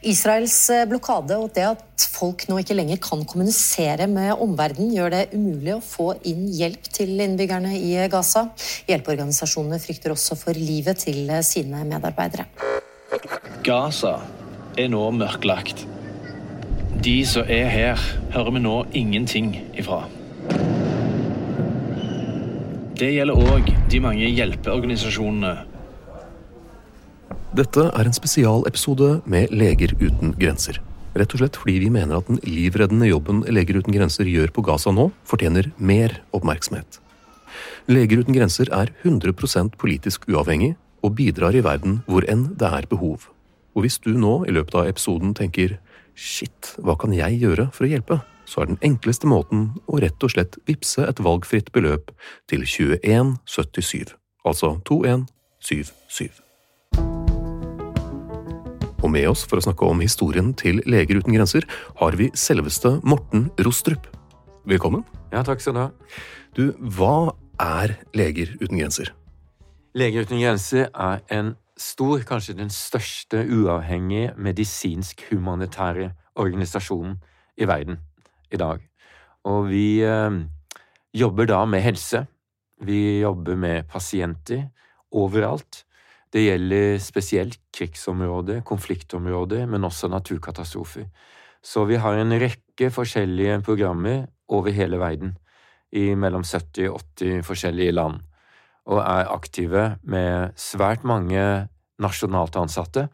Israels eh, blokade og det at folk nå ikke lenger kan kommunisere med omverdenen, gjør det umulig å få inn hjelp til innbyggerne i Gaza. Hjelpeorganisasjonene frykter også for livet til eh, sine medarbeidere. Gaza er nå mørklagt. De som er her, hører vi nå ingenting ifra. Det gjelder òg de mange hjelpeorganisasjonene Dette er en spesialepisode med Leger uten grenser. Rett og slett fordi vi mener at den livreddende jobben Leger uten grenser gjør på Gaza nå, fortjener mer oppmerksomhet. Leger uten grenser er 100% politisk uavhengig og bidrar i verden hvor enn det er behov. Og hvis du nå i løpet av episoden tenker shit, hva kan jeg gjøre for å hjelpe, så er den enkleste måten å rett og slett vippse et valgfritt beløp til 2177, altså 2177. Og med oss for å snakke om historien til Leger uten grenser, har vi selveste Morten Rostrup. Velkommen. Ja, takk skal du ha. Du, hva er Leger uten grenser? Leger uten grenser er en stor, kanskje den største uavhengige medisinsk-humanitære organisasjonen i verden i dag. Og vi eh, jobber da med helse. Vi jobber med pasienter overalt. Det gjelder spesielt krigsområder, konfliktområder, men også naturkatastrofer. Så vi har en rekke forskjellige programmer over hele verden, i mellom 70 og 80 forskjellige land, og er aktive med svært mange nasjonalt ansatte,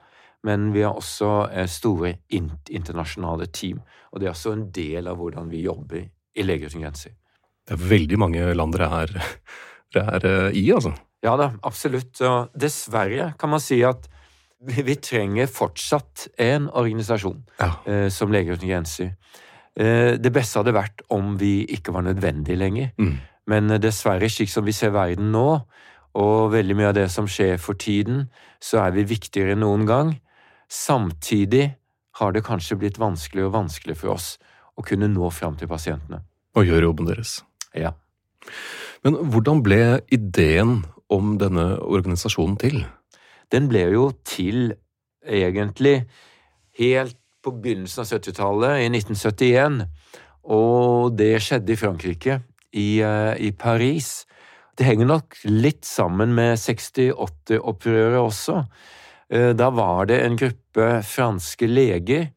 men vi har også eh, store internasjonale team, og det er også en del av hvordan vi jobber i Leger uten grenser. Det er veldig mange land dere er, dere er eh, i, altså. Ja da, absolutt. Og dessverre kan man si at vi, trenger fortsatt en organisasjon Ja. eh, som Leger uten grenser. Eh, det beste hadde vært om vi ikke var nødvendig lenger. Mm. Men eh, dessverre, slik som vi ser verden nå, og veldig mye av det som skjer for tiden, så er vi viktigere enn noen gang. Samtidig har det kanskje blitt vanskeligere og vanskeligere for oss å kunne nå fram til pasientene. Og gjøre jobben deres. Ja. Men hvordan ble ideen om denne organisasjonen til? Den ble jo til egentlig helt på begynnelsen av 70-tallet, i 1971. Og det skjedde i Frankrike, i, eh, i Paris. Det henger nok litt sammen med 68-opprøret også. Eh, Da var det en gruppe franske leger,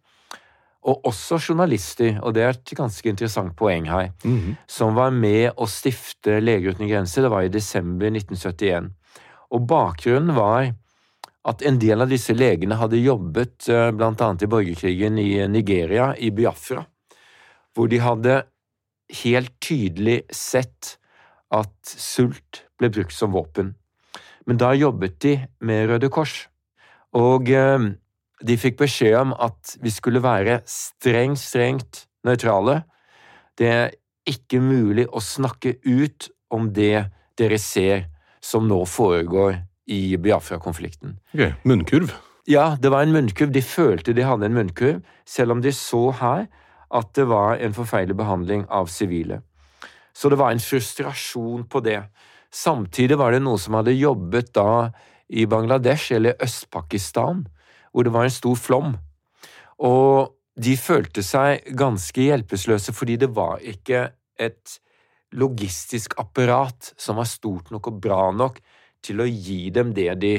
og også journalister, og det er et ganske interessant poeng her, Mhm. som var med å stifte Leger uten grenser. Det var i desember 1971. Og bakgrunnen var at en del av disse legene hadde jobbet bl.a. blant annet i borgerkrigen i Nigeria, i Biafra, hvor de hadde helt tydelig sett at sult ble brukt som våpen. Men da jobbet de med Røde Kors, og eh, de fikk beskjed om at vi skulle være strengt, strengt nøytrale. Det er ikke mulig å snakke ut om det dere ser som nå foregår i Biafra-konflikten. Okay. Munnkurv? Ja, det var en munnkurv. De følte de hadde en munnkurv, selv om de så her at det var en forferdelig behandling av sivile. Så det var en frustrasjon på det. Samtidig var det noen som hadde jobbet da i Bangladesh, eller Øst-Pakistan, hvor det var en stor flom. Og de følte seg ganske hjelpeløse fordi det var ikke et logistisk apparat som var stort nok og bra nok til å gi dem det de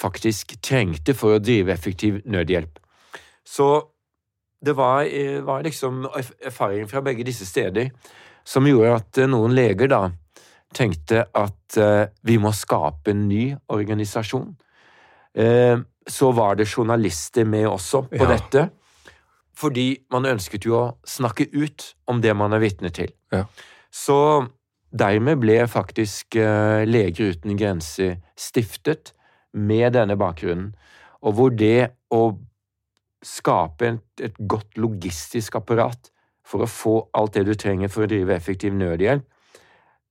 faktisk trengte for å drive effektiv nødhjelp. Så det var, var liksom erfaringen fra begge disse steder som gjorde at noen leger da tenkte at uh, vi må skape en ny organisasjon. Så var det journalister med også på ja. dette. Fordi man ønsket jo å snakke ut om det man er vitne til. Ja. Så dermed ble faktisk uh, Leger uten grenser stiftet med denne bakgrunnen. Og hvor det å skape et, et godt logistisk apparat for å få alt det du trenger for å drive effektiv nødhjelp,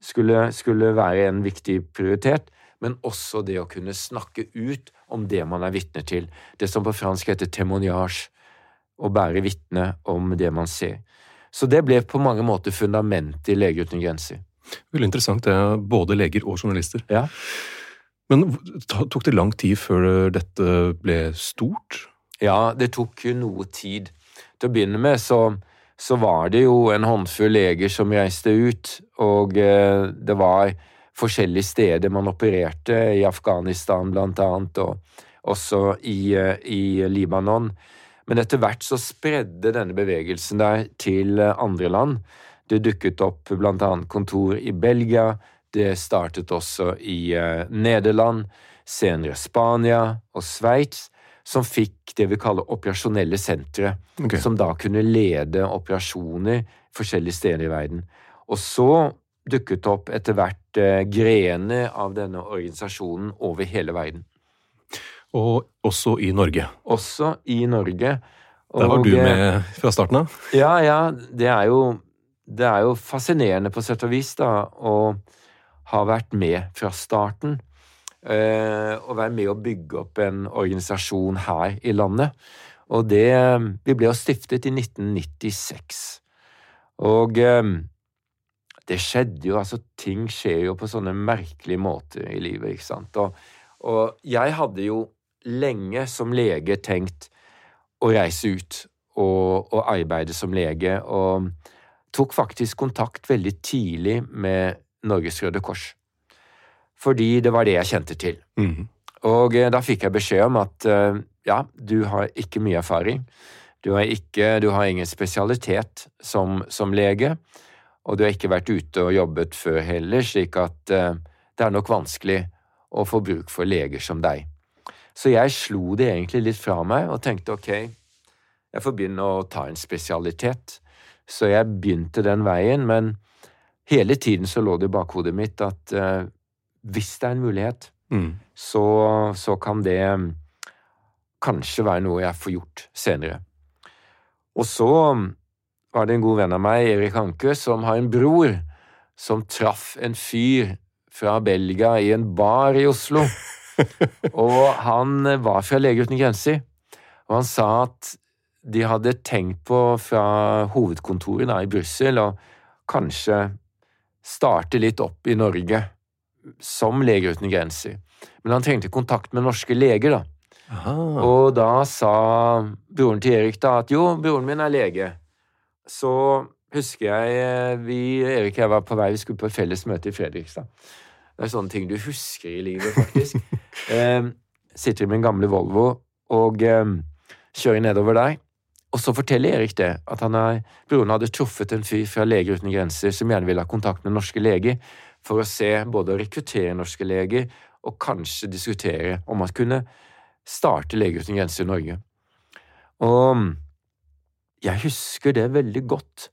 skulle, skulle, være en viktig prioritet, men også det å kunne snakke ut om det man er vitne til. Det som på fransk heter témoignage, å bære vitne om det man ser. Så det ble på mange måter fundamentet i Leger uten grenser. Veldig interessant. Det er både leger og journalister. Ja. Men tok det lang tid før dette ble stort? Ja, det tok jo noe tid. Til å begynne med så så var det jo en håndfull leger som reiste ut, og eh, det var forskjellige steder man opererte, i Afghanistan blant annet, og også i, eh, i Libanon. Men etter hvert så spredde denne bevegelsen der til andre land. Det dukket opp blant annet kontor i Belgia, det startet også i eh, Nederland, senere Spania og Sveits som fikk det vi kaller operasjonelle sentre, okay. som da kunne lede operasjoner forskjellige steder i verden. Og så dukket opp etter hvert eh, grener av denne organisasjonen over hele verden. Og også i Norge? Også i Norge. Og, Der var du med fra starten av? Ja, ja. Det er jo, det er jo fascinerende på sett og vis, da, å ha vært med fra starten. Eh, å være med å bygge opp en organisasjon her i landet. Og det Vi ble jo stiftet i 1996. Og eh, det skjedde jo Altså, ting skjer jo på sånne merkelige måter i livet, ikke sant. Og, og jeg hadde jo lenge som lege tenkt å reise ut og, og arbeide som lege, og tok faktisk kontakt veldig tidlig med Norges Røde Kors fordi det var det jeg kjente til. Mm. Og eh, da fikk jeg beskjed om at eh, ja, du har ikke mye erfaring. Du har, ikke, du har ingen spesialitet som, som, lege, og du har ikke vært ute og jobbet før heller, slik at uh, det er nok vanskelig å få bruk for leger som deg. Så jeg slo det egentlig litt fra meg og tenkte ok, jeg får begynne å ta en spesialitet. Så jeg begynte den veien, men hele tiden så lå det i bakhodet mitt at uh, hvis det er en mulighet, mm. så, så, kan det kanskje være noe jeg får gjort senere. Og så var det en god venn av meg, Erik Hanke, som har en bror som traff en fyr fra Belgia i en bar i Oslo. og han var fra Leger uten grenser, og han sa at de hadde tenkt på fra hovedkontoret da, i Brussel å kanskje starte litt opp i Norge som Leger uten grenser. Men han trengte kontakt med norske leger, da. Aha. Og da sa broren til Erik da at jo, broren min er lege. Så husker jeg eh, vi, Erik og jeg var på vei, vi skulle på et felles møte i Fredrikstad. Det er sånne ting du husker i livet, faktisk. eh, sitter i min gamle Volvo og eh, kjører nedover der. Og så forteller Erik det, at han er, broren hadde truffet en fyr fra Leger uten grenser som gjerne ville ha kontakt med norske leger, for å se både å rekruttere norske leger og kanskje diskutere om man kunne starte Leger uten grenser i Norge. Og jeg husker det veldig godt.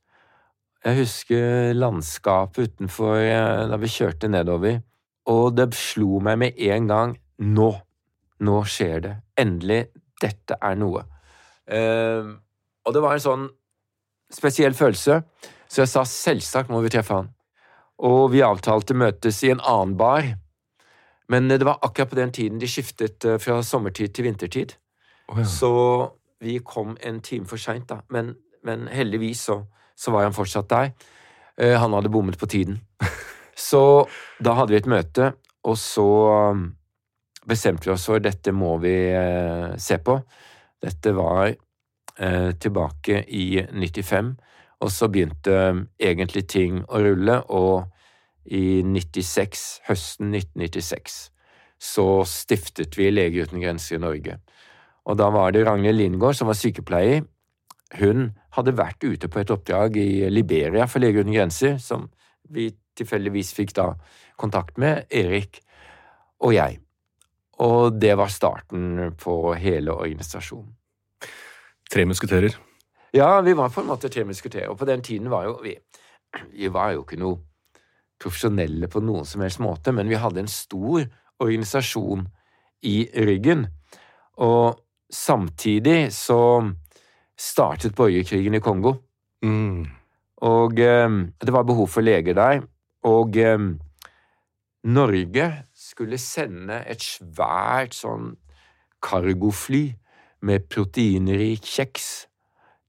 Jeg husker landskapet utenfor eh, da vi kjørte nedover, og det slo meg med en gang nå, nå skjer det. Endelig, dette er noe. Uh, og det var en sånn spesiell følelse. Så jeg sa selvsagt må vi treffe han. Og vi avtalte møtes i en annen bar. Men det var akkurat på den tiden de skiftet eh, fra sommertid til vintertid. Oh, ja. Så vi kom en time for seint, da. Men, men heldigvis så, så var han fortsatt der. Eh, han hadde bommet på tiden. Så da hadde vi et møte, og så um, bestemte vi oss for dette må vi eh, se på. Dette var eh, tilbake i 95, og så begynte um, egentlig ting å rulle, og i 96, høsten 1996, så stiftet vi Leger uten grenser i Norge. Og da var det Ragnhild Lindgaard som var sykepleier. Hun hadde vært ute på et oppdrag i Liberia for Leger uten grenser, som vi tilfeldigvis fikk da kontakt med, Erik og jeg. Og det var starten på hele organisasjonen. Tre musketerer. Ja, vi var på en måte tre musketerer, og på den tiden var jo vi Vi var jo ikke noe profesjonelle på noen som helst måte, men vi hadde en stor organisasjon i ryggen. Og samtidig så startet borgerkrigen i Kongo. Mm. Og eh, det var behov for leger der. Og eh, Norge skulle sende et svært sånn cargofly med proteinrik kjeks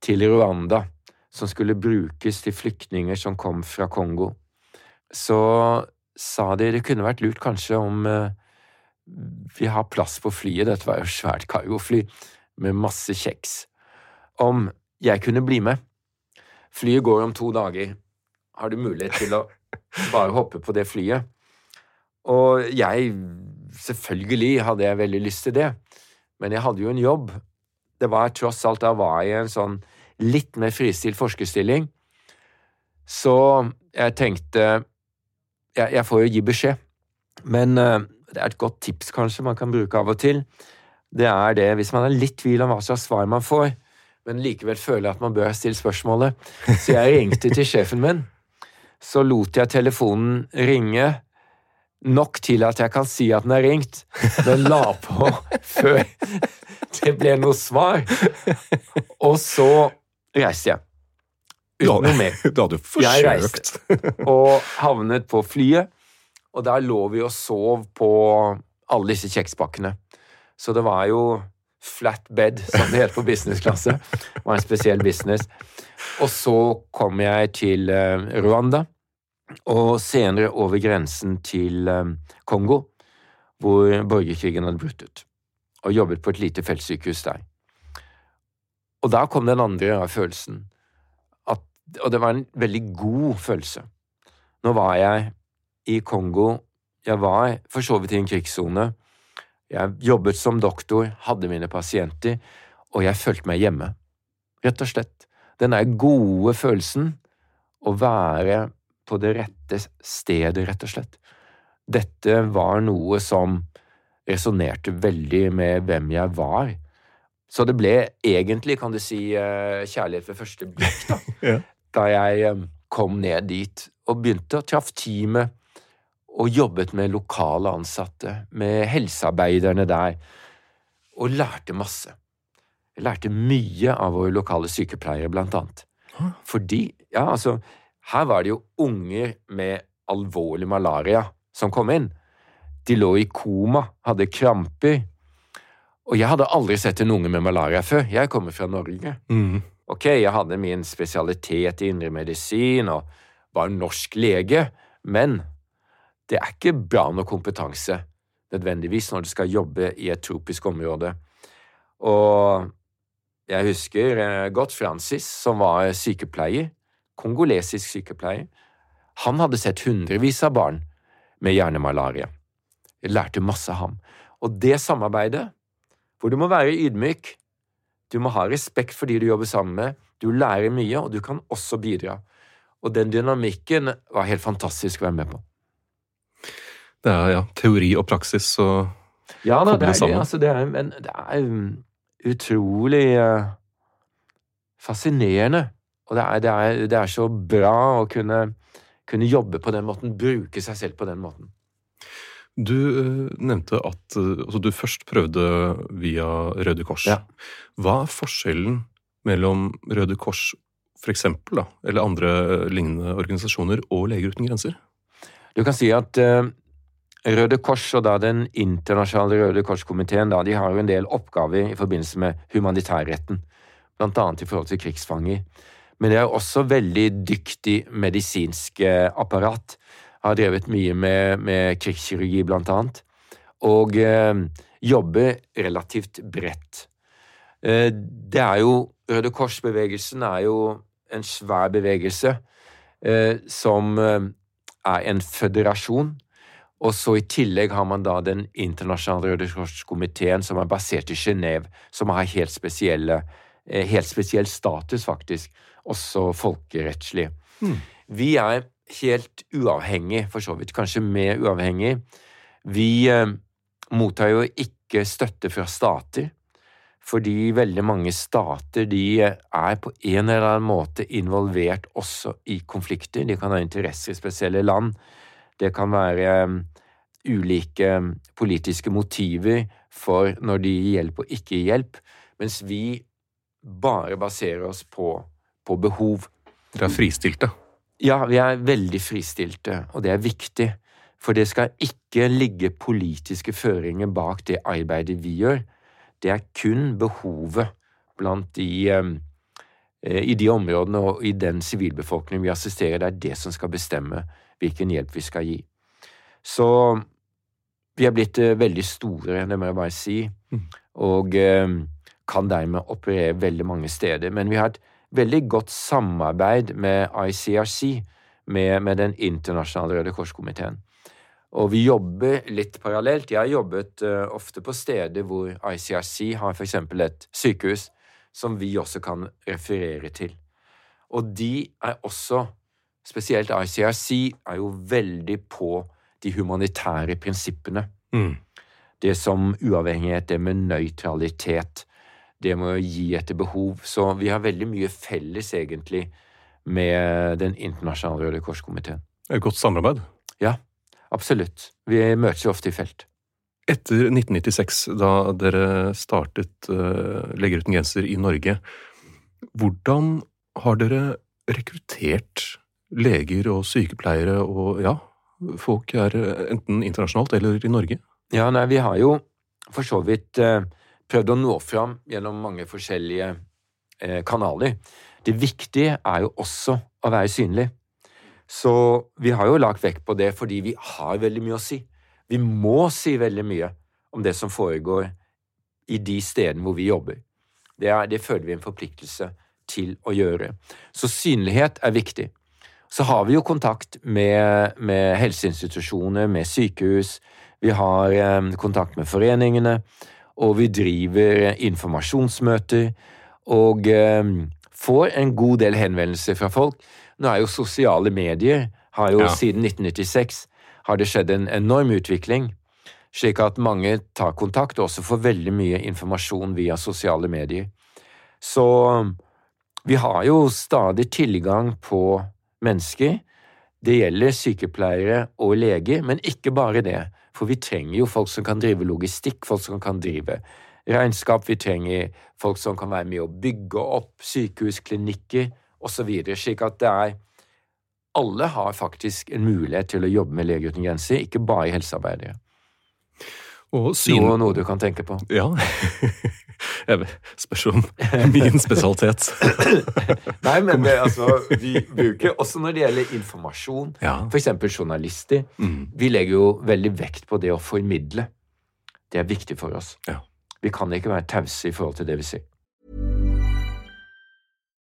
til Rwanda, som skulle brukes til flyktninger som kom fra Kongo. Så sa de det kunne vært lurt kanskje om eh, vi har plass på flyet, dette var jo svært cargofly med masse kjeks, om jeg kunne bli med. Flyet går om to dager. Har du mulighet til å bare hoppe på det flyet? Og jeg Selvfølgelig hadde jeg veldig lyst til det, men jeg hadde jo en jobb. Det var tross alt Da var jeg i en sånn litt mer fristilt forskerstilling. Så jeg tenkte jeg, jeg får jo gi beskjed. Men eh, det er et godt tips kanskje man kan bruke av og til. Det er det hvis man er litt tvil om hva slags svar man får, men likevel føler at man bør stille spørsmålet. Så jeg ringte til sjefen min. Så lot jeg telefonen ringe nok til at jeg kan si at den er ringt, men la på før det ble noe svar. Og så reiste jeg. Uten noe mer. Du hadde forsøkt. Jeg reiste og havnet på flyet, og der lå vi og sov på alle disse kjekspakkene. Så det var jo flat bed, som det heter på businessklasse. Det var en spesiell business. Og så kom jeg til eh, Rwanda, og senere over grensen til eh, Kongo, hvor borgerkrigen hadde brutt ut, og jobbet på et lite feltsykehus der. Og da kom den andre følelsen, at, og det var en veldig god følelse. Nå var jeg i Kongo, jeg var for så vidt i en krigssone, jeg jobbet som doktor, hadde mine pasienter, og jeg følte meg hjemme. Rett og slett. Den der gode følelsen å være på det rette stedet, rett og slett. Dette var noe som resonnerte veldig med hvem jeg var. Så det ble egentlig, kan du si, eh, kjærlighet ved første blikk, da. Ja. Da jeg eh, kom ned dit og begynte å traff teamet og jobbet med lokale ansatte, med helsearbeiderne der, og lærte masse. Jeg lærte mye av våre lokale sykepleiere, blant annet. Fordi, ja, altså, her var det jo unger med alvorlig malaria som kom inn. De lå i koma, hadde kramper. Og jeg hadde aldri sett en unge med malaria før. Jeg kommer fra Norge. Mm. Ok, jeg hadde min spesialitet i indremedisin og var norsk lege, men det er ikke bra nok kompetanse nødvendigvis når du skal jobbe i et tropisk område. Og jeg husker eh, godt Francis, som var sykepleier, kongolesisk sykepleier. Han hadde sett hundrevis av barn med hjernemalaria. Jeg lærte masse av ham. Og det samarbeidet, hvor du må være ydmyk, du må ha respekt for de du jobber sammen med, du lærer mye, og du kan også bidra. Og den dynamikken var helt fantastisk å være med på. Det er ja, teori og praksis og Ja da, det er. Altså, det er, men det er utrolig eh, fascinerende. Og det er, det, er, det er så bra å kunne, kunne jobbe på den måten, bruke seg selv på den måten. Du eh, nevnte at eh, altså, du først prøvde via Røde Kors. Ja. Hva er forskjellen mellom Røde Kors for eksempel, da, eller andre lignende organisasjoner og Leger uten grenser? Du kan si at uh, Røde Kors og da Den internasjonale Røde Kors-komiteen de har jo en del oppgaver i forbindelse med humanitærretten, blant annet i forhold til krigsfanger. Men det er også veldig dyktig medisinsk uh, apparat. Har drevet mye med, med krigskirurgi, blant annet. Og eh, jobber relativt bredt. det er jo Røde Kors-bevegelsen er jo en svær bevegelse som er en føderasjon. Og så i tillegg har man da Den internasjonale Røde Kors-komiteen, som er basert i Genéve, som har helt, spesielle, eh, helt spesiell status, faktisk, også folkerettslig. Mm. Vi er helt uavhengig, for så vidt, kanskje mer uavhengig. Vi eh, mottar jo ikke støtte fra stater, fordi veldig mange stater de er på en eller annen måte involvert også i konflikter. De kan ha interesser i spesielle land. Det kan være um, ulike um, politiske motiver for når de gir hjelp og ikke gir hjelp, mens vi bare baserer oss på, på behov. Dere er fristilte? Ja, vi er veldig fristilte, og det er viktig. For det skal ikke ligge politiske føringer bak det arbeidet vi gjør. Det er kun behovet blant de eh, i de områdene og i den sivilbefolkningen vi assisterer, det er det som skal bestemme hvilken hjelp vi skal gi. Så vi er blitt eh, veldig store, det må jeg bare si, mm. og eh, kan dermed operere veldig mange steder. Men vi har et veldig godt samarbeid med ICRC, med, med Den internasjonale Røde Kors-komiteen. Og vi jobber litt parallelt. Jeg har jobbet uh, ofte på steder hvor ICRC har f.eks. et sykehus som vi også kan referere til. Og de er også, spesielt ICRC, er jo veldig på de humanitære prinsippene. Mm. Det som uavhengighet, det med nøytralitet, det med å gi etter behov. Så vi har veldig mye felles, egentlig, med Den internasjonale Røde Kors-komiteen. Et godt samarbeid? Ja. Absolutt. Vi møtes jo ofte i felt. Etter 1996, da dere startet uh, Legger uten grenser i Norge, hvordan har dere rekruttert leger og sykepleiere og ja, folk her enten internasjonalt eller i Norge? Ja, nei, vi har jo for så vidt eh, prøvd å nå fram gjennom mange forskjellige eh, kanaler. Det viktige er jo også å være synlig. Så vi har jo lagt vekt på det fordi vi har veldig mye å si. Vi må si veldig mye om det som foregår i de stedene hvor vi jobber. Det, er, det føler vi en forpliktelse til å gjøre. Så synlighet er viktig. Så har vi jo kontakt med, med helseinstitusjoner, med sykehus. Vi har eh, kontakt med foreningene, og vi driver informasjonsmøter. Og eh, får en god del henvendelser fra folk nå er jo sosiale medier har jo ja. Siden 1996 har det skjedd en enorm utvikling, slik at mange tar kontakt og også får veldig mye informasjon via sosiale medier. Så vi har jo stadig tilgang på mennesker. Det gjelder sykepleiere og leger, men ikke bare det. For vi trenger jo folk som kan drive logistikk, folk som kan drive regnskap. Vi trenger folk som kan være med å bygge opp sykehus, klinikker osv. Slik at det er Alle har faktisk en mulighet til å jobbe med Leger uten grenser, ikke bare helsearbeidere. Syn... Noe, noe, du kan tenke på? Ja. Jeg spørs om min spesialitet. Nei, men det, altså, vi bruker også når det gjelder informasjon, ja. f.eks. journalister. Mm. Vi legger jo veldig vekt på det å formidle. Det er viktig for oss. Ja. Vi kan ikke være tause i forhold til det vi sier.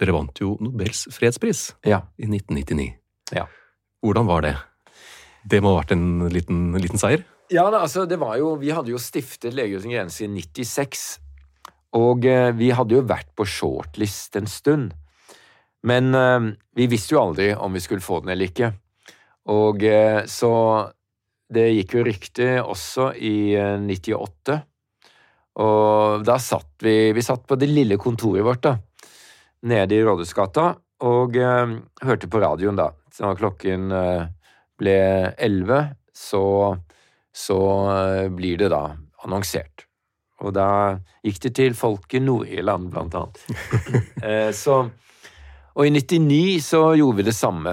Dere vant jo Nobels fredspris Ja. i 1999. Ja. Hvordan var det? Det må ha vært en liten, liten seier? Ja, altså, det var jo, Vi hadde jo stiftet Leger uten grenser i 96. Og eh, vi hadde jo vært på shortlist en stund. Men eh, vi visste jo aldri om vi skulle få den eller ikke. Og eh, så det gikk jo rykte også i eh, 98. Og da satt vi Vi satt på det lille kontoret vårt, da. Nede i Rådhusgata. Og eh, hørte på radioen, da. Så når klokken eh, ble elleve, så så eh, blir det da annonsert. Og da gikk det til Folket Nord-Irland, blant annet. Eh, så, og i 99 så gjorde vi det samme.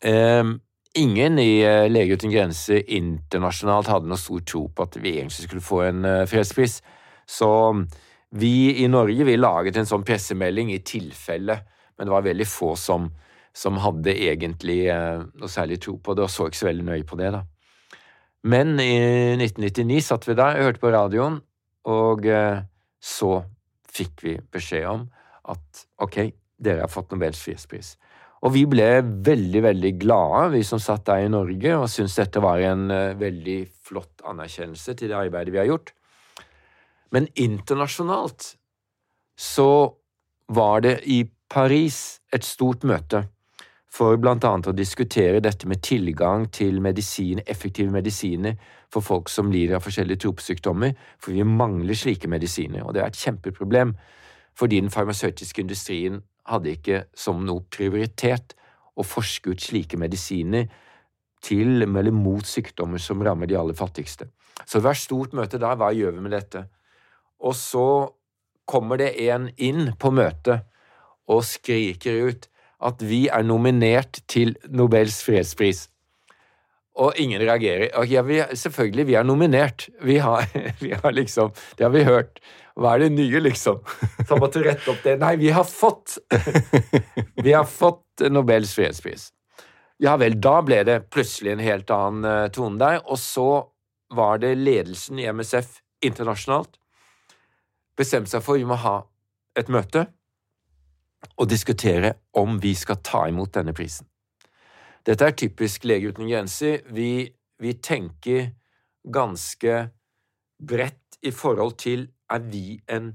Eh, ingen i eh, Leger uten grenser internasjonalt hadde noe stor tro på at vi egentlig skulle få en eh, fredspris. Så vi i Norge vi laget en sånn pressemelding i tilfelle, men det var veldig få som, som hadde egentlig eh, noe særlig tro på det, og så ikke så veldig nøye på det, da. Men i 1999 satt vi der, hørte på radioen, og eh, så fikk vi beskjed om at ok, dere har fått Nobels fredspris. Og vi ble veldig, veldig glade, vi som satt der i Norge, og syntes dette var en eh, veldig flott anerkjennelse til det arbeidet vi har gjort. Men internasjonalt så var det i Paris et stort møte for blant annet å diskutere dette med tilgang til medisin, effektive medisiner for folk som lider av forskjellige tropesykdommer, for vi mangler slike medisiner, og det er et kjempeproblem, fordi den farmasøytiske industrien hadde ikke som noe prioritet å forske ut slike medisiner til eller mot sykdommer som rammer de aller fattigste. Så det var et stort møte der, hva gjør vi med dette? Og så kommer det en inn på møtet og skriker ut at vi er nominert til Nobels fredspris. Og ingen reagerer. Ja, vi, selvfølgelig, vi er nominert. Vi har, vi har liksom Det har vi hørt. Hva er det nye, liksom? Som måtte rette opp det. Nei, vi har fått Vi har fått Nobels fredspris. Ja vel, da ble det plutselig en helt annen eh, tone der. Og så var det ledelsen i MSF internasjonalt bestemte seg for vi må ha et møte og diskutere om vi skal ta imot denne prisen. Dette er typisk Lege uten grenser. Vi, vi tenker ganske bredt i forhold til er vi en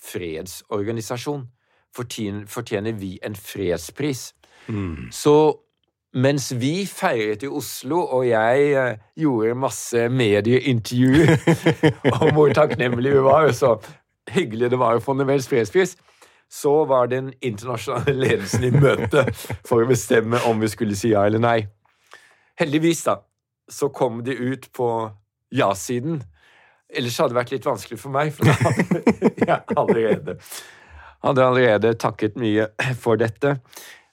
fredsorganisasjon? Fortjener, vi en fredspris? Så mens vi feiret i Oslo, og jeg eh, gjorde masse medieintervjuer om hvor takknemlige vi var, så hyggelig det var å få Nobels fredspris, så var den internasjonale ledelsen i møte for å bestemme om vi skulle si ja eller nei. Heldigvis, da, så kom de ut på ja-siden. Ellers hadde det vært litt vanskelig for meg, for jeg allerede, hadde allerede takket mye for dette.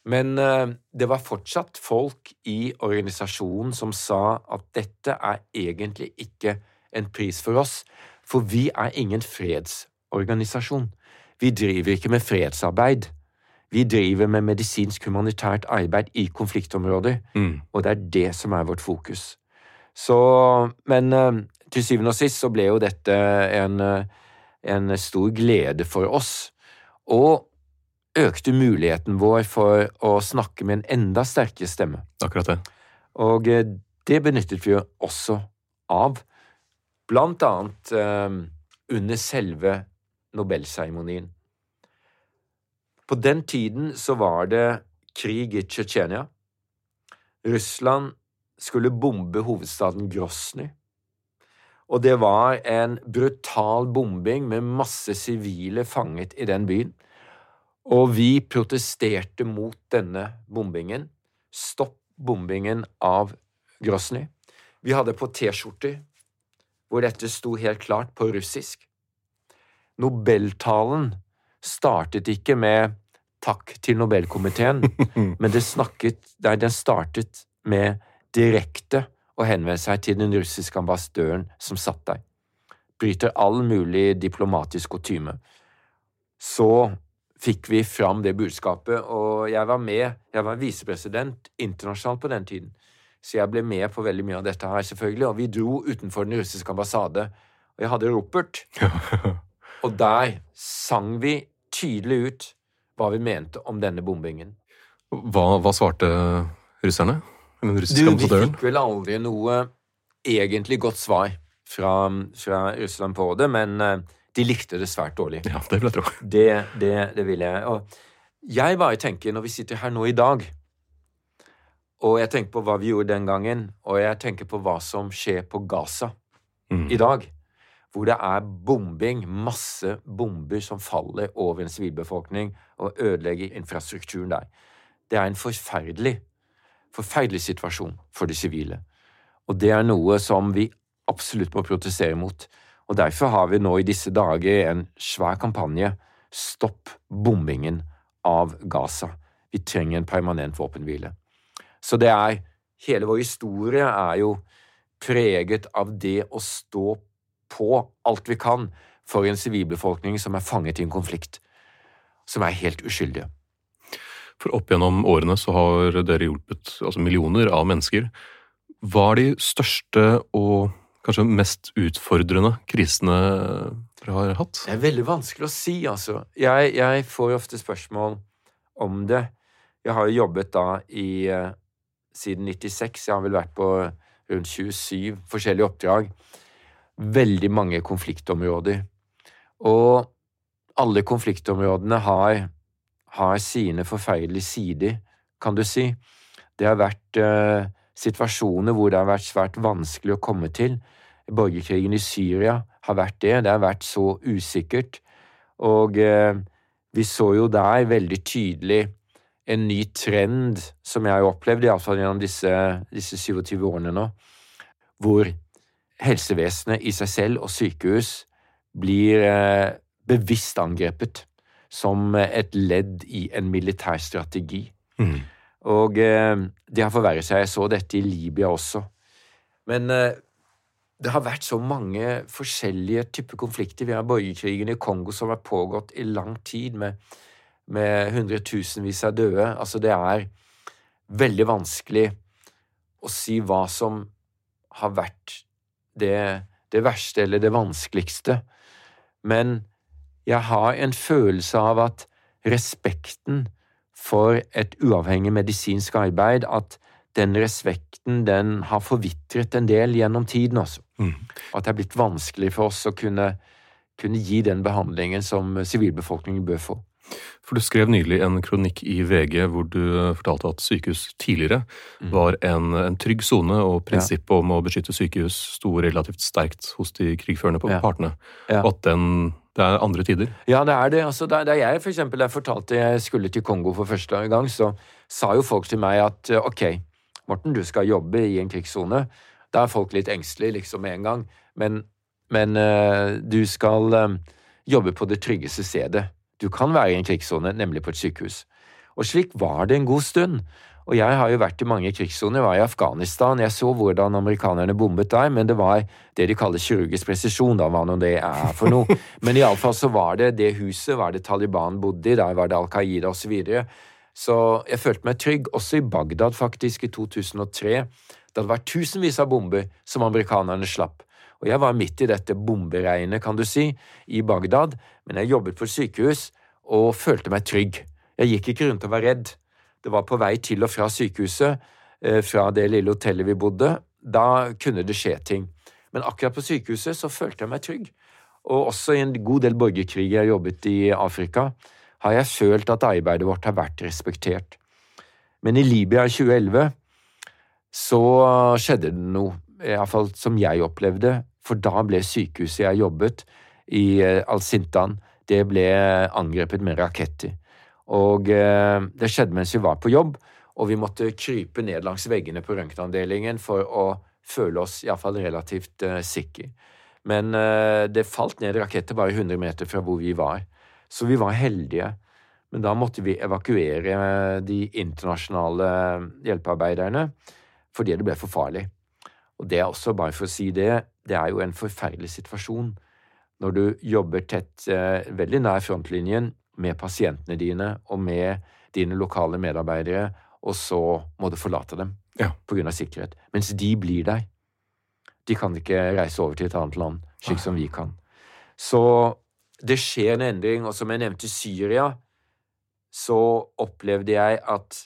Men eh, det var fortsatt folk i organisasjonen som sa at dette er egentlig ikke en pris for oss, for vi er ingen fredsorganisasjon. Vi driver ikke med fredsarbeid. Vi driver med medisinsk humanitært arbeid i konfliktområder, og det er det som er vårt fokus. Så, men eh, til syvende og sist så ble jo dette en, eh, en stor glede for oss, og økte muligheten vår for å snakke med en enda sterkere stemme. Akkurat det. Og eh, det benyttet vi jo også av, blant annet under selve Nobelseremonien. På den tiden så var det krig i Tsjetsjenia. Russland skulle bombe hovedstaden Grosny. Og det var en brutal bombing med masse sivile fanget i den byen. Og vi protesterte mot denne bombingen. Stopp bombingen av Grosny. Vi hadde på T-skjorter hvor dette sto helt klart på russisk. Nobeltalen startet ikke med takk til Nobelkomiteen, men det snakket, nei, den startet med direkte å henvende seg til den russiske ambassadøren som satt der. Bryter all mulig diplomatisk kutyme. Så fikk vi fram det budskapet, og jeg var med, jeg var visepresident internasjonalt på den tiden, så jeg ble med på veldig mye av dette her, selvfølgelig, og vi dro utenfor den russiske ambassade, og jeg hadde ropert, og der sang vi tydelig ut hva vi mente om denne bombingen. Hva, hva svarte russerne? Den Du, russiske ambassadøren? fikk vel aldri noe egentlig godt svar fra, fra Russland på det, men eh, de likte det svært dårlig. Ja, det vil jeg tro. Det, det, det vil jeg. Og jeg bare tenker, når vi sitter her nå i dag, og jeg tenker på hva vi gjorde den gangen, og jeg tenker på hva som skjer på Gaza Mm. i dag, hvor det er bombing, masse bomber som faller over en sivilbefolkning og ødelegger infrastrukturen der. Det er en forferdelig, forferdelig situasjon for de sivile. Og det er noe som vi absolutt må protestere mot. Og derfor har vi nå i disse dager en svær kampanje Stopp bombingen av Gaza. Vi trenger en permanent våpenhvile. Så det er Hele vår historie er jo preget av det å stå på alt vi kan for en sivilbefolkning som er fanget i en konflikt, som er helt uskyldige. For opp gjennom årene så har dere hjulpet altså millioner av mennesker. Hva er de største og kanskje mest utfordrende krisene dere har hatt? Det er veldig vanskelig å si, altså. Jeg, jeg får ofte spørsmål om det. Jeg har jo jobbet da i eh, siden 96. Jeg har vel vært på rundt 27 forskjellige oppdrag. Veldig mange konfliktområder. Og alle konfliktområdene har, har sine forferdelige sider, kan du si. Det har vært eh, situasjoner hvor det har vært svært vanskelig å komme til. Borgerkrigen i Syria har vært det. Det har vært så usikkert. Og eh, vi så jo der veldig tydelig en ny trend som jeg har opplevd, iallfall gjennom disse, disse 27 årene nå, hvor helsevesenet i seg selv og sykehus blir eh, bevisst angrepet som et ledd i en militær strategi. Mm. Og eh, det har forverret seg. Jeg så dette i Libya også. Men eh, det har vært så mange forskjellige typer konflikter. Vi har borgerkrigen i Kongo som har pågått i lang tid, med, med hundretusenvis av døde. Altså, det er veldig vanskelig å si hva som har vært det, det verste eller det vanskeligste. Men jeg har en følelse av at respekten for et uavhengig medisinsk arbeid, at den respekten den har forvitret en del gjennom tiden også. Mm. At det er blitt vanskelig for oss å kunne, kunne gi den behandlingen som sivilbefolkningen bør få. For du skrev nylig en kronikk i VG hvor du fortalte at sykehus tidligere Mm. var en, en trygg sone, og prinsippet om å beskytte sykehus sto relativt sterkt hos de krigførende på Ja. partene. Ja. Og at den, det er andre tider. Ja, det er det. Altså, da, da jeg for eksempel jeg fortalte jeg skulle til Kongo for første gang, så sa jo folk til meg at eh, ok, Morten, du skal jobbe i en krigssone. Da er folk litt engstelige liksom med en gang, men, men eh, du skal eh, jobbe på det tryggeste stedet. Du kan være i en krigssone, nemlig på et sykehus. Og slik var det en god stund. Og jeg har jo vært i mange krigssoner. Var i Afghanistan. Jeg så hvordan amerikanerne bombet der, men det var det de kaller kirurgisk presisjon, da, hva nå det er for noe. Men iallfall så var det det huset var det Taliban bodde i, der var det Al Qaida osv. Så, videre. så jeg følte meg trygg, også i Bagdad faktisk, i 2003. Da det var tusenvis av bomber som amerikanerne slapp. Og jeg var midt i dette bomberegnet, kan du si, i Bagdad, men jeg jobbet et sykehus og følte meg trygg. Jeg gikk ikke rundt og var redd. Det var på vei til og fra sykehuset, eh, fra det lille hotellet vi bodde. Da kunne det skje ting. Men akkurat på sykehuset så følte jeg meg trygg. Og også i en god del borgerkriger jeg har jobbet i Afrika, har jeg følt at arbeidet vårt har vært respektert. Men i Libya i 2011 så skjedde det noe, iallfall som jeg opplevde, for da ble sykehuset jeg jobbet i eh, Al-Sintan, det ble angrepet med raketter. Og eh, det skjedde mens vi var på jobb, og vi måtte krype ned langs veggene på røntgenavdelingen for å føle oss iallfall relativt uh, sikre. Men uh, det falt ned raketter bare 100 meter fra hvor vi var, så vi var heldige. Men da måtte vi evakuere de internasjonale hjelpearbeiderne fordi det ble for farlig. Og det er også, bare for å si det, det er jo en forferdelig situasjon når du jobber tett, eh, veldig nær frontlinjen, med pasientene dine og med dine lokale medarbeidere, og så må du forlate dem ja. av sikkerhet. Mens de blir der. De kan ikke reise over til et annet land, slik som vi kan. Så det skjer en endring, og som jeg nevnte Syria, så opplevde jeg at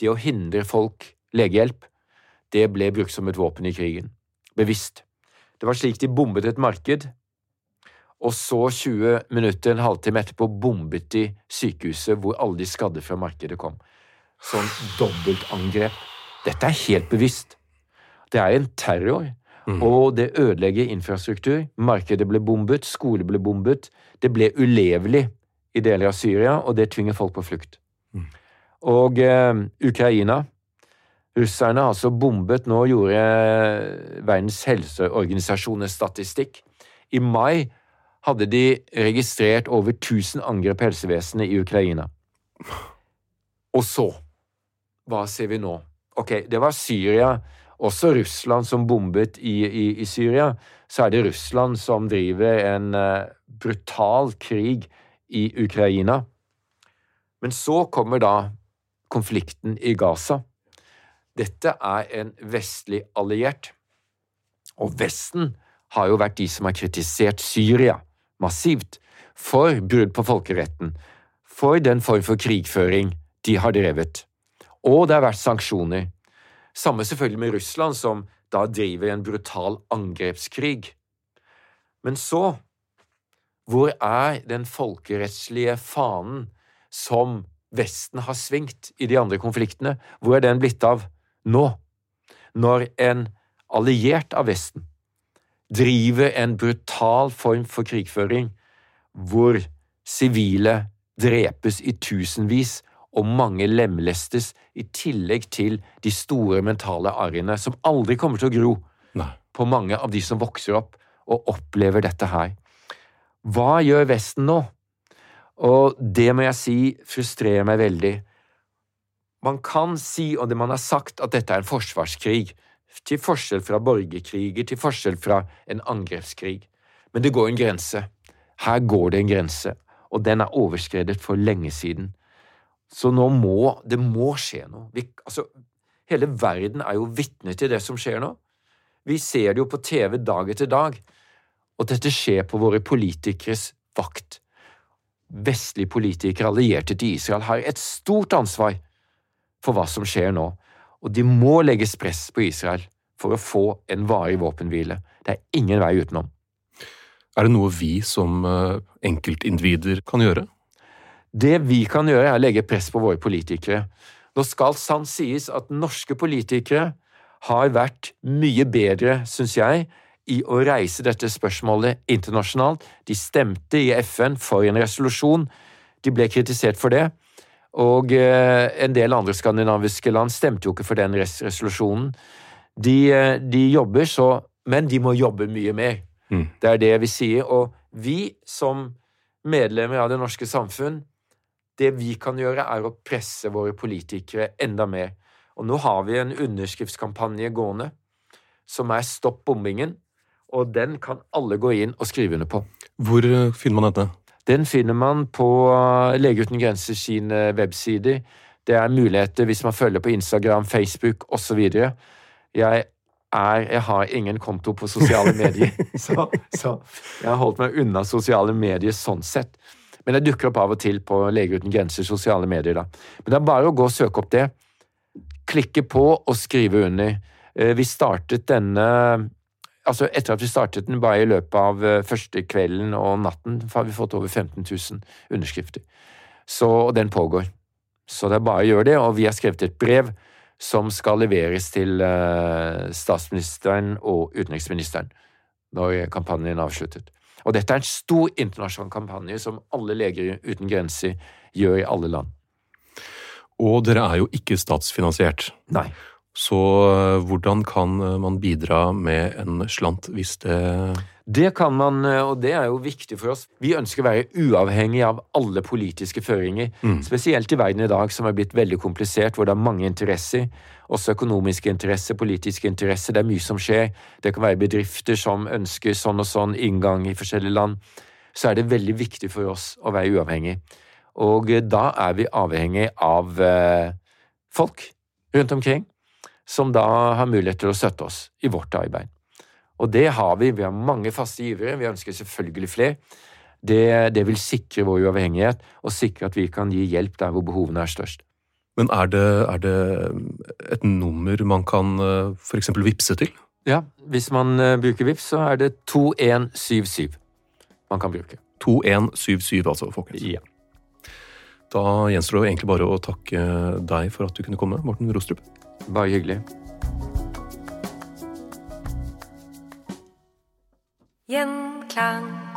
det å hindre folk legehjelp det ble brukt som et våpen i krigen. Bevisst. Det var slik de bombet et marked, og så 20 minutter, en halvtime etterpå, bombet de sykehuset hvor alle de skadde fra markedet kom. Sånn dobbeltangrep. Dette er helt bevisst. Det er en terror, mm. og det ødelegger infrastruktur. Markedet ble bombet, skole ble bombet. Det ble ulevelig i deler av Syria, og det tvinger folk på flukt. Mm. Og eh, Ukraina Russerne har altså bombet Nå gjorde Verdens helseorganisasjon statistikk. I mai hadde de registrert over 1000 angrep på helsevesenet i Ukraina. Og så Hva ser vi nå? Ok, det var Syria, også Russland som bombet i, i, i Syria. Så er det Russland som driver en uh, brutal krig i Ukraina. Men så kommer da konflikten i Gaza. Dette er en vestlig alliert, og Vesten har jo vært de som har kritisert Syria massivt for brudd på folkeretten, for den form for krigføring de har drevet. Og det har vært sanksjoner. Samme selvfølgelig med Russland, som da driver en brutal angrepskrig. Men så, hvor er den folkerettslige fanen som Vesten har svingt i de andre konfliktene? Hvor er den blitt av? Nå, når en alliert av Vesten driver en brutal form for krigføring hvor sivile drepes i tusenvis og mange lemlestes, i tillegg til de store mentale arrene som aldri kommer til å gro Nei. på mange av de som vokser opp og opplever dette her. Hva gjør Vesten nå? Og det må jeg si frustrerer meg veldig. Man kan si, og det man har sagt, at dette er en forsvarskrig, til forskjell fra borgerkriger, til forskjell fra en angrepskrig. Men det går en grense. Her går det en grense, og den er overskredet for lenge siden. Så nå må det må skje noe. Vi, altså, hele verden er jo vitne til det som skjer nå. Vi ser det jo på TV dag etter dag, og dette skjer på våre politikeres vakt. Vestlige politikere allierte til Israel har et stort ansvar for hva som skjer nå, og de må legges press på Israel for å få en varig våpenhvile. Det er ingen vei utenom. Er det noe vi som eh, enkeltindivider kan gjøre? Det vi kan gjøre, er å legge press på våre politikere. Nå skal sant sies at norske politikere har vært mye bedre, syns jeg, i å reise dette spørsmålet internasjonalt. De stemte i FN for en resolusjon. De ble kritisert for det. Og eh, en del andre skandinaviske land stemte jo ikke for den resolusjonen. De, eh, de, jobber så Men de må jobbe mye mer. Mm. Det er det vi sier. Og vi som medlemmer av det norske samfunn, det vi kan gjøre, er å presse våre politikere enda mer. Og nå har vi en underskriftskampanje gående som er Stopp bombingen, og den kan alle gå inn og skrive under på. Hvor eh, finner man dette? Den finner man på eh, Lege uten grenser sine websider. Det er muligheter hvis man følger på Instagram, Facebook osv. Jeg er Jeg har ingen konto på sosiale medier, så, så, jeg har holdt meg unna sosiale medier sånn sett. Men jeg dukker opp av og til på Leger uten grenser sosiale medier. da. Men det er bare å gå og søke opp det. Klikke på og skrive under. Eh, vi startet denne altså Etter at vi startet den, bare i løpet av eh, første kvelden og natten, har vi fått over 15 000 underskrifter. Så, og den pågår. Så det er bare å gjøre det. Og vi har skrevet et brev som skal leveres til uh, statsministeren og utenriksministeren når kampanjen er avsluttet. Og dette er en stor internasjonal kampanje som alle Leger uten grenser gjør i alle land. Og dere er jo ikke statsfinansiert. Nei. Så eh, hvordan kan eh, man bidra med en slant hvis det Det kan man, eh, og det er jo viktig for oss. Vi ønsker å være uavhengig av alle politiske føringer. Mm. Spesielt i verden i dag, som er blitt veldig komplisert, hvor det er mange interesser. Også økonomiske interesser, politiske interesser. Det er mye som skjer. Det kan være bedrifter som ønsker sånn og sånn inngang i forskjellige land. Så er det veldig viktig for oss å være uavhengig. Og da er vi avhengig av folk rundt omkring som da har mulighet til å støtte oss i vårt arbeid. Og det har vi. Vi har mange faste givere. Vi ønsker selvfølgelig flere. Det, det vil sikre vår uavhengighet og sikre at vi kan gi hjelp der hvor behovene er størst. Men er det, er det et nummer man kan eh, f.eks. vippse til? Ja, hvis man eh, bruker Vips, så er det 2177 man kan bruke. 2177 altså, folkens. Ja. Da gjenstår det egentlig bare å takke deg for at du kunne komme, Morten Rostrup. Bare hyggelig. Gjenklang.